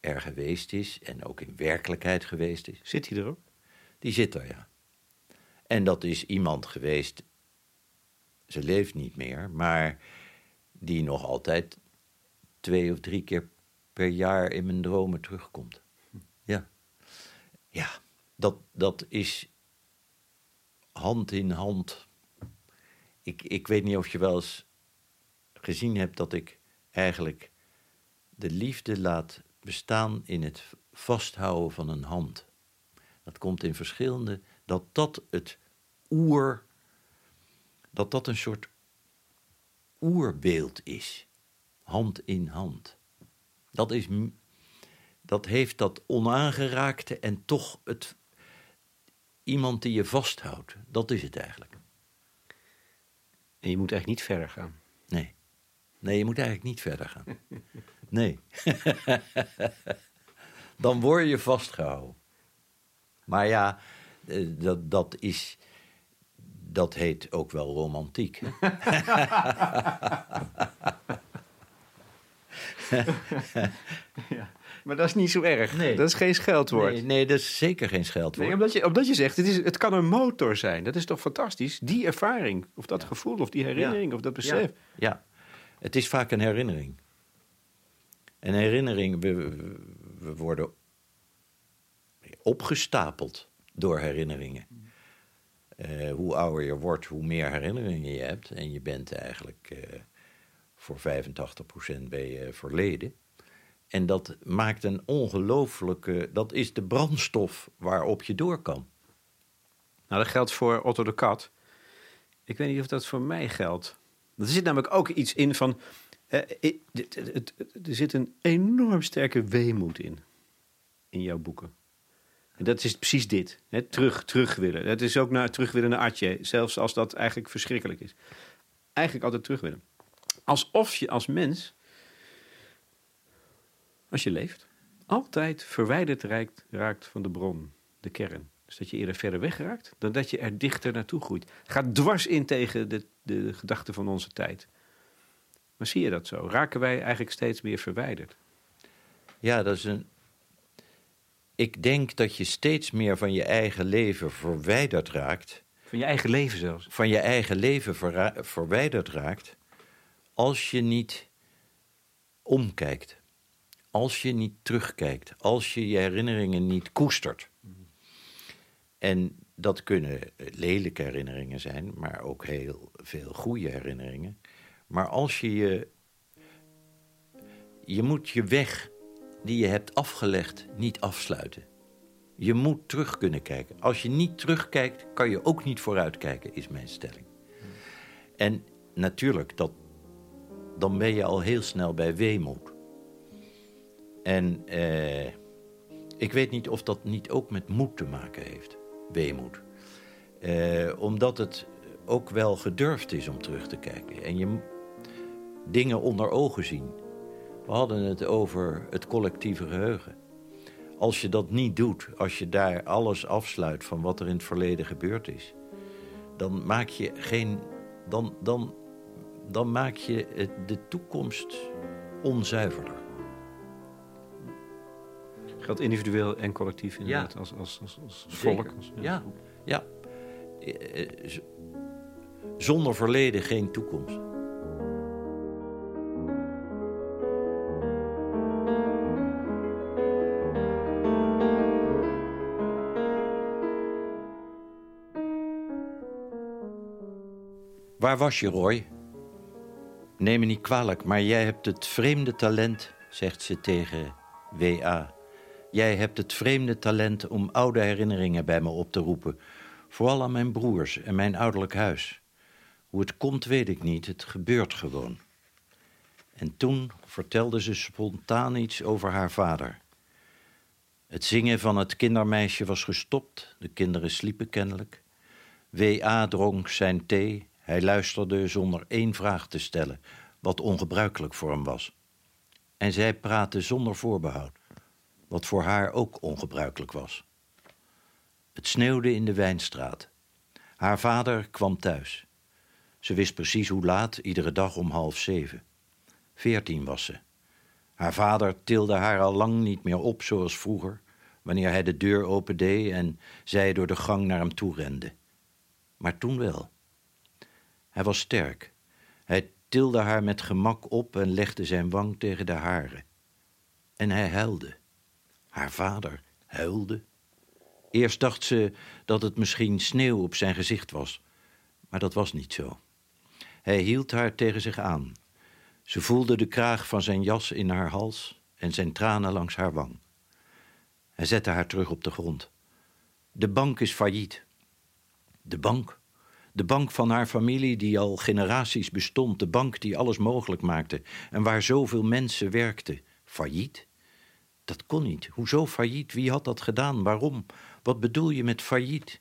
Speaker 2: er geweest is en ook in werkelijkheid geweest is.
Speaker 1: Zit hij er ook?
Speaker 2: Die zit er, ja. En dat is iemand geweest, ze leeft niet meer, maar die nog altijd twee of drie keer per jaar in mijn dromen terugkomt. Ja. Ja, dat, dat is hand in hand. Ik, ik weet niet of je wel eens gezien hebt dat ik eigenlijk de liefde laat bestaan in het vasthouden van een hand. Dat komt in verschillende, dat dat het oer, dat dat een soort oerbeeld is. Hand in hand. Dat, is, dat heeft dat onaangeraakte en toch het, iemand die je vasthoudt. Dat is het eigenlijk.
Speaker 1: En je moet eigenlijk niet verder gaan.
Speaker 2: Nee. Nee, je moet eigenlijk niet verder gaan. Nee. Dan word je vastgehouden. Maar ja, eh, dat, dat is. Dat heet ook wel romantiek.
Speaker 1: ja, maar dat is niet zo erg. Nee. Dat is geen scheldwoord.
Speaker 2: Nee, nee, dat is zeker geen scheldwoord.
Speaker 1: Nee, omdat, je, omdat je zegt, het, is, het kan een motor zijn. Dat is toch fantastisch? Die ervaring, of dat gevoel, of die herinnering, of dat besef.
Speaker 2: Ja. ja, het is vaak een herinnering. Een herinnering, we, we worden opgestapeld door herinneringen. Uh, hoe ouder je wordt, hoe meer herinneringen je hebt. En je bent eigenlijk uh, voor 85% ben je verleden. En dat maakt een ongelooflijke. Dat is de brandstof waarop je door kan.
Speaker 1: Nou, dat geldt voor Otto de Kat. Ik weet niet of dat voor mij geldt. Er zit namelijk ook iets in van. Uh, er zit een enorm sterke weemoed in. In jouw boeken. En dat is precies dit. Hè? Terug, terug willen. Het is ook naar, terug willen naar Atje. Zelfs als dat eigenlijk verschrikkelijk is. Eigenlijk altijd terug willen. Alsof je als mens, als je leeft, altijd verwijderd raakt, raakt van de bron, de kern. Dus dat je eerder verder weg raakt dan dat je er dichter naartoe groeit. Gaat dwars in tegen de, de gedachten van onze tijd. Maar zie je dat zo? Raken wij eigenlijk steeds meer verwijderd?
Speaker 2: Ja, dat is een. Ik denk dat je steeds meer van je eigen leven verwijderd raakt.
Speaker 1: Van je eigen leven zelfs?
Speaker 2: Van je eigen leven verwijderd raakt als je niet omkijkt, als je niet terugkijkt, als je je herinneringen niet koestert. En dat kunnen lelijke herinneringen zijn, maar ook heel veel goede herinneringen. Maar als je je. Je moet je weg die je hebt afgelegd niet afsluiten. Je moet terug kunnen kijken. Als je niet terugkijkt, kan je ook niet vooruitkijken, is mijn stelling. En natuurlijk, dat dan ben je al heel snel bij weemoed. En eh, ik weet niet of dat niet ook met moed te maken heeft, weemoed. Eh, omdat het ook wel gedurfd is om terug te kijken. En je dingen onder ogen zien. We hadden het over het collectieve geheugen. als je dat niet doet, als je daar alles afsluit van wat er in het verleden gebeurd is, dan maak je geen. Dan, dan, dan maak je de toekomst onzuiverder.
Speaker 1: Geldt individueel en collectief inderdaad, ja. als, als, als, als volk. Als,
Speaker 2: ja, ja. Eh, eh, zonder verleden geen toekomst. Waar was je, Roy? Neem me niet kwalijk, maar jij hebt het vreemde talent, zegt ze tegen W.A. Jij hebt het vreemde talent om oude herinneringen bij me op te roepen. Vooral aan mijn broers en mijn ouderlijk huis. Hoe het komt, weet ik niet. Het gebeurt gewoon. En toen vertelde ze spontaan iets over haar vader. Het zingen van het kindermeisje was gestopt. De kinderen sliepen kennelijk. W.A. dronk zijn thee hij luisterde zonder één vraag te stellen, wat ongebruikelijk voor hem was. En zij praatte zonder voorbehoud, wat voor haar ook ongebruikelijk was. Het sneeuwde in de wijnstraat. Haar vader kwam thuis. Ze wist precies hoe laat, iedere dag om half zeven. Veertien was ze. Haar vader tilde haar al lang niet meer op zoals vroeger, wanneer hij de deur opende en zij door de gang naar hem toe rende. Maar toen wel. Hij was sterk. Hij tilde haar met gemak op en legde zijn wang tegen de hare. En hij huilde. Haar vader huilde. Eerst dacht ze dat het misschien sneeuw op zijn gezicht was, maar dat was niet zo. Hij hield haar tegen zich aan. Ze voelde de kraag van zijn jas in haar hals en zijn tranen langs haar wang. Hij zette haar terug op de grond. De bank is failliet. De bank? De bank van haar familie, die al generaties bestond, de bank die alles mogelijk maakte en waar zoveel mensen werkten, failliet? Dat kon niet. Hoezo failliet? Wie had dat gedaan? Waarom? Wat bedoel je met failliet?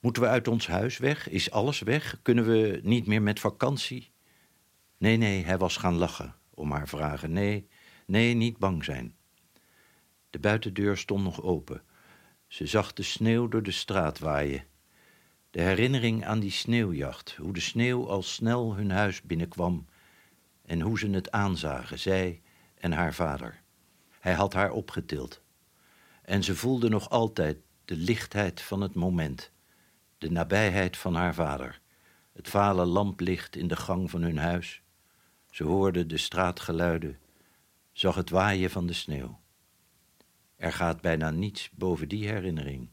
Speaker 2: Moeten we uit ons huis weg? Is alles weg? Kunnen we niet meer met vakantie? Nee, nee, hij was gaan lachen om haar vragen. Nee, nee, niet bang zijn. De buitendeur stond nog open. Ze zag de sneeuw door de straat waaien. De herinnering aan die sneeuwjacht, hoe de sneeuw al snel hun huis binnenkwam en hoe ze het aanzagen, zij en haar vader. Hij had haar opgetild. En ze voelde nog altijd de lichtheid van het moment, de nabijheid van haar vader, het vale lamplicht in de gang van hun huis. Ze hoorde de straatgeluiden, zag het waaien van de sneeuw. Er gaat bijna niets boven die herinnering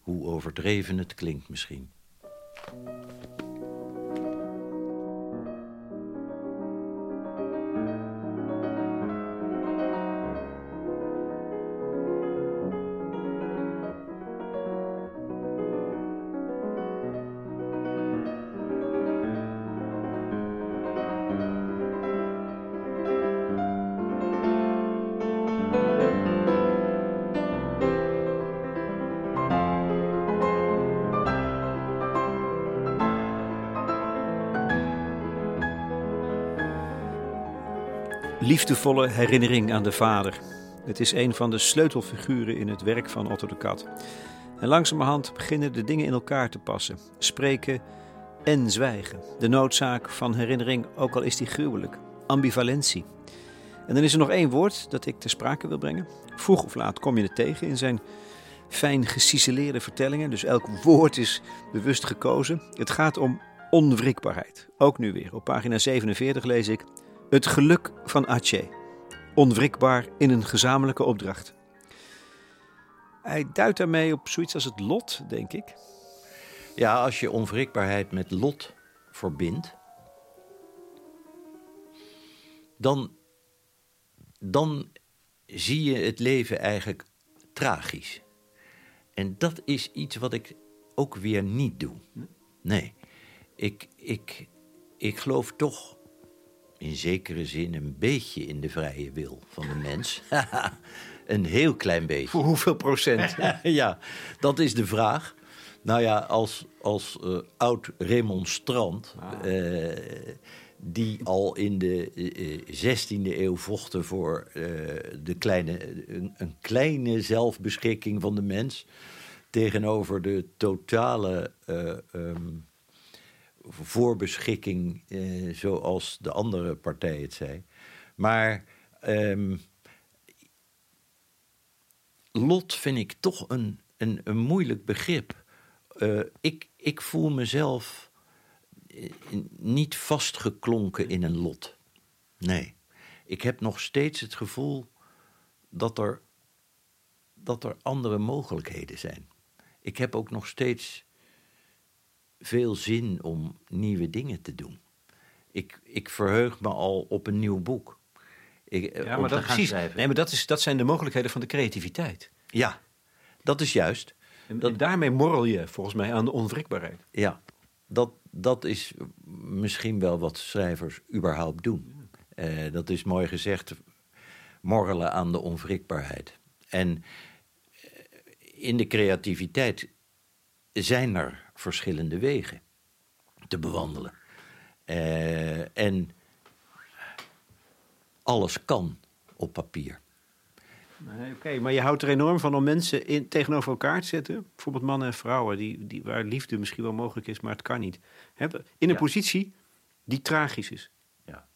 Speaker 2: hoe overdreven het klinkt misschien.
Speaker 1: Liefdevolle herinnering aan de vader. Het is een van de sleutelfiguren in het werk van Otto de Kat. En langzamerhand beginnen de dingen in elkaar te passen. Spreken en zwijgen. De noodzaak van herinnering, ook al is die gruwelijk. Ambivalentie. En dan is er nog één woord dat ik ter sprake wil brengen. Vroeg of laat kom je het tegen in zijn fijn geciceleerde vertellingen. Dus elk woord is bewust gekozen. Het gaat om onwrikbaarheid. Ook nu weer. Op pagina 47 lees ik. Het geluk van Aceh. Onwrikbaar in een gezamenlijke opdracht. Hij duidt daarmee op zoiets als het lot, denk ik.
Speaker 2: Ja, als je onwrikbaarheid met lot verbindt, dan, dan zie je het leven eigenlijk tragisch. En dat is iets wat ik ook weer niet doe. Nee, ik, ik, ik geloof toch in zekere zin een beetje in de vrije wil van de mens. een heel klein beetje.
Speaker 1: Voor hoeveel procent?
Speaker 2: ja, dat is de vraag. Nou ja, als, als uh, oud remonstrant ah. uh, die al in de uh, 16e eeuw vochten voor de kleine, een, een, kleine zelfbeschikking van de mens tegenover de totale um, voorbeschikking, zoals de andere partij het zei. Maar um, lot vind ik toch een, een, een moeilijk begrip. ik, ik voel mezelf niet vastgeklonken in een lot. Nee. Ik heb nog steeds het gevoel dat er, dat er andere mogelijkheden zijn. Ik heb ook nog steeds veel zin om nieuwe dingen te doen. Ik, ik verheug me al op een nieuw boek.
Speaker 1: Ik, ja, maar dat, precies. Nee, maar dat, is, dat zijn de mogelijkheden van de creativiteit.
Speaker 2: Ja, dat is juist.
Speaker 1: En, dat, en daarmee morrel je volgens mij aan de onwrikbaarheid.
Speaker 2: Ja, dat, dat is misschien wel wat schrijvers überhaupt doen. Uh, dat is mooi gezegd, morrelen aan de onwrikbaarheid. En eh, in de creativiteit zijn er verschillende wegen te bewandelen. Uh, en alles kan op papier.
Speaker 1: Oké, maar je houdt er enorm van om mensen in, tegenover elkaar te zetten. Bijvoorbeeld mannen en vrouwen, die, die, waar liefde misschien wel mogelijk is, maar het kan niet. in een positie die tragisch is. Ja.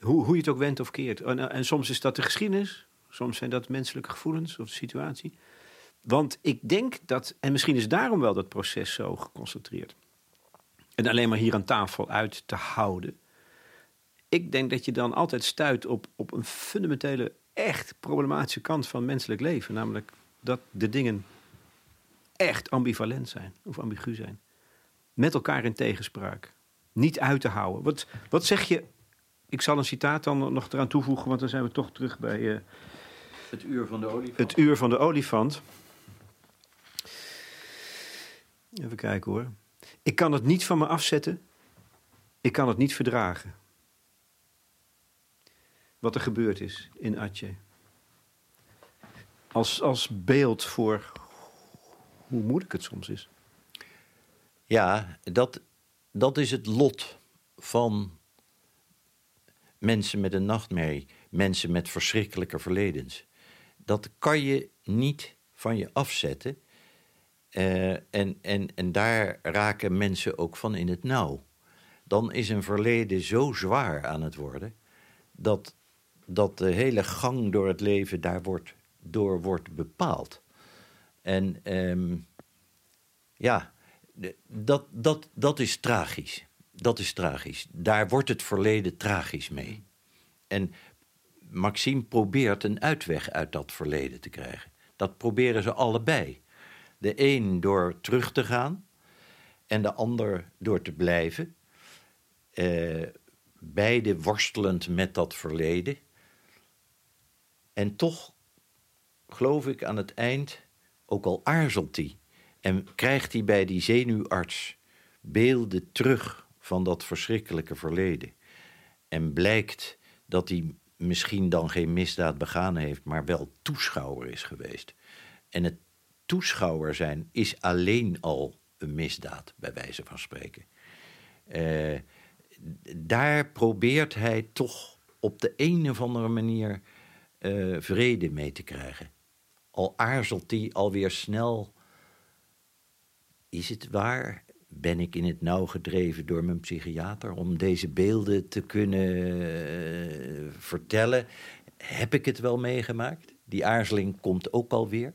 Speaker 1: Hoe, hoe je het ook wendt of keert. En, en soms is dat de geschiedenis, soms zijn dat menselijke gevoelens of de situatie. Want ik denk dat, en misschien is daarom wel dat proces zo geconcentreerd. En alleen maar hier aan tafel uit te houden. Ik denk dat je dan altijd stuit op, op een fundamentele echt problematische kant van menselijk leven. Namelijk dat de dingen echt ambivalent zijn of ambigu zijn. Met elkaar in tegenspraak. Niet uit te houden. Wat, wat zeg je? Ik zal een citaat dan nog eraan toevoegen, want dan zijn we toch terug bij. Uh,
Speaker 2: het uur van de olifant.
Speaker 1: Het uur van de olifant. Even kijken hoor. Ik kan het niet van me afzetten. Ik kan het niet verdragen wat er gebeurd is in Atje. Als, als beeld voor hoe moeilijk het soms is.
Speaker 2: Ja, dat, dat is het lot van mensen met een nachtmerrie, mensen met verschrikkelijke verledens. Dat kan je niet van je afzetten. Uh, en, en, en daar raken mensen ook van in het nauw. Dan is een verleden zo zwaar aan het worden dat dat de hele gang door het leven daar wordt, door wordt bepaald. En um, ja, dat, dat, dat is tragisch. Dat is tragisch. Daar wordt het verleden tragisch mee. En Maxime probeert een uitweg uit dat verleden te krijgen. Dat proberen ze allebei. De een door terug te gaan en de ander door te blijven. Uh, beide worstelend met dat verleden. En toch geloof ik aan het eind, ook al aarzelt hij en krijgt hij bij die zenuwarts beelden terug van dat verschrikkelijke verleden. En blijkt dat hij misschien dan geen misdaad begaan heeft, maar wel toeschouwer is geweest. En het toeschouwer zijn is alleen al een misdaad, bij wijze van spreken. Uh, daar probeert hij toch op de een of andere manier uh, vrede mee te krijgen. Al aarzelt hij alweer snel. Is het waar? Ben ik in het nauw gedreven door mijn psychiater om deze beelden te kunnen uh, vertellen? Heb ik het wel meegemaakt? Die aarzeling komt ook alweer.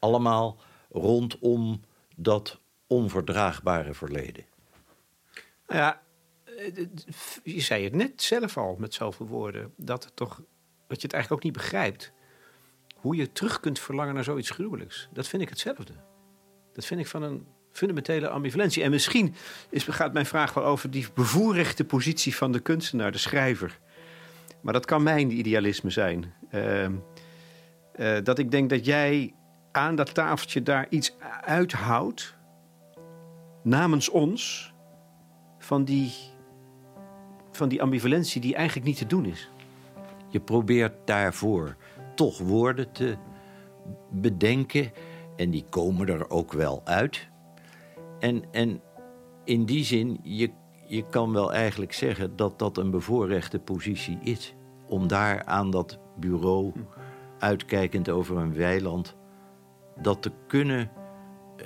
Speaker 2: Allemaal rondom dat onverdraagbare verleden.
Speaker 1: Ja, eh, je zei het net zelf al met zoveel woorden, dat, het toch, dat je het eigenlijk ook niet begrijpt. Hoe je terug kunt verlangen naar zoiets gruwelijks. Dat vind ik hetzelfde. Dat vind ik van een fundamentele ambivalentie. En misschien is, gaat mijn vraag wel over die bevoorrechte positie van de kunstenaar, de schrijver. Maar dat kan mijn idealisme zijn. Uh, uh, dat ik denk dat jij aan dat tafeltje daar iets uithoudt namens ons van die van die ambivalentie die eigenlijk niet te doen is.
Speaker 2: Je probeert daarvoor toch woorden te bedenken en die komen er ook wel uit. En, en in die zin, je, je kan wel eigenlijk zeggen dat dat een bevoorrechte positie is. Om daar aan dat bureau, uitkijkend over een weiland, dat te kunnen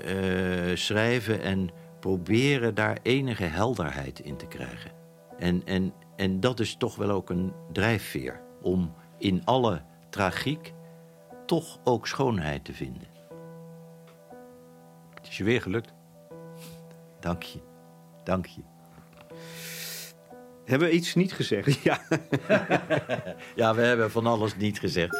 Speaker 2: uh, schrijven en proberen daar enige helderheid in te krijgen. En, en, en dat is toch wel ook een drijfveer om in alle tragiek toch ook schoonheid te vinden.
Speaker 1: Het is je weer gelukt.
Speaker 2: Dank je. Dank je.
Speaker 1: Hebben we iets niet gezegd? Ja.
Speaker 2: ja, we hebben van alles niet gezegd.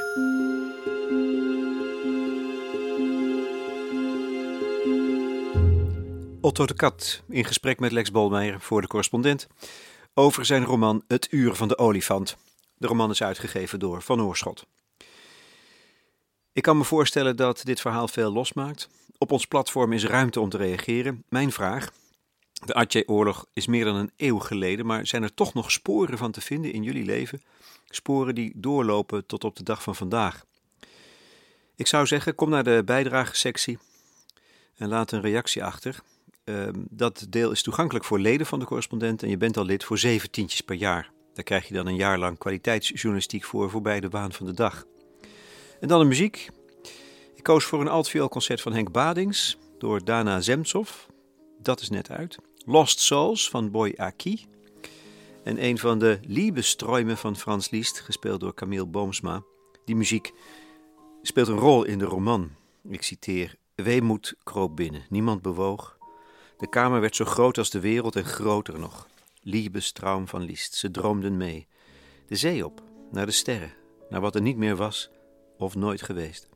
Speaker 1: Otto de Kat in gesprek met Lex Bolmeijer voor de correspondent over zijn roman Het Uur van de Olifant. De roman is uitgegeven door Van Oorschot. Ik kan me voorstellen dat dit verhaal veel losmaakt. Op ons platform is ruimte om te reageren. Mijn vraag: de Atje-oorlog is meer dan een eeuw geleden, maar zijn er toch nog sporen van te vinden in jullie leven? Sporen die doorlopen tot op de dag van vandaag. Ik zou zeggen, kom naar de bijdragesectie en laat een reactie achter. Ehm, dat deel is toegankelijk voor leden van de correspondent en je bent al lid voor zeven tientjes per jaar. Daar krijg je dan een jaar lang kwaliteitsjournalistiek voor voorbij de waan van de dag. En dan de muziek. Ik koos voor een altvioolconcert van Henk Badings door Dana Zemtsov. Dat is net uit. Lost Souls van Boy Aki. En een van de Liebesträume van Frans Liszt, gespeeld door Camille Boomsma. Die muziek speelt een rol in de roman. Ik citeer: Weemoed kroop binnen, niemand bewoog. De kamer werd zo groot als de wereld en groter nog. Liebestraum van Liszt, ze droomden mee. De zee op, naar de sterren, naar wat er niet meer was of nooit geweest.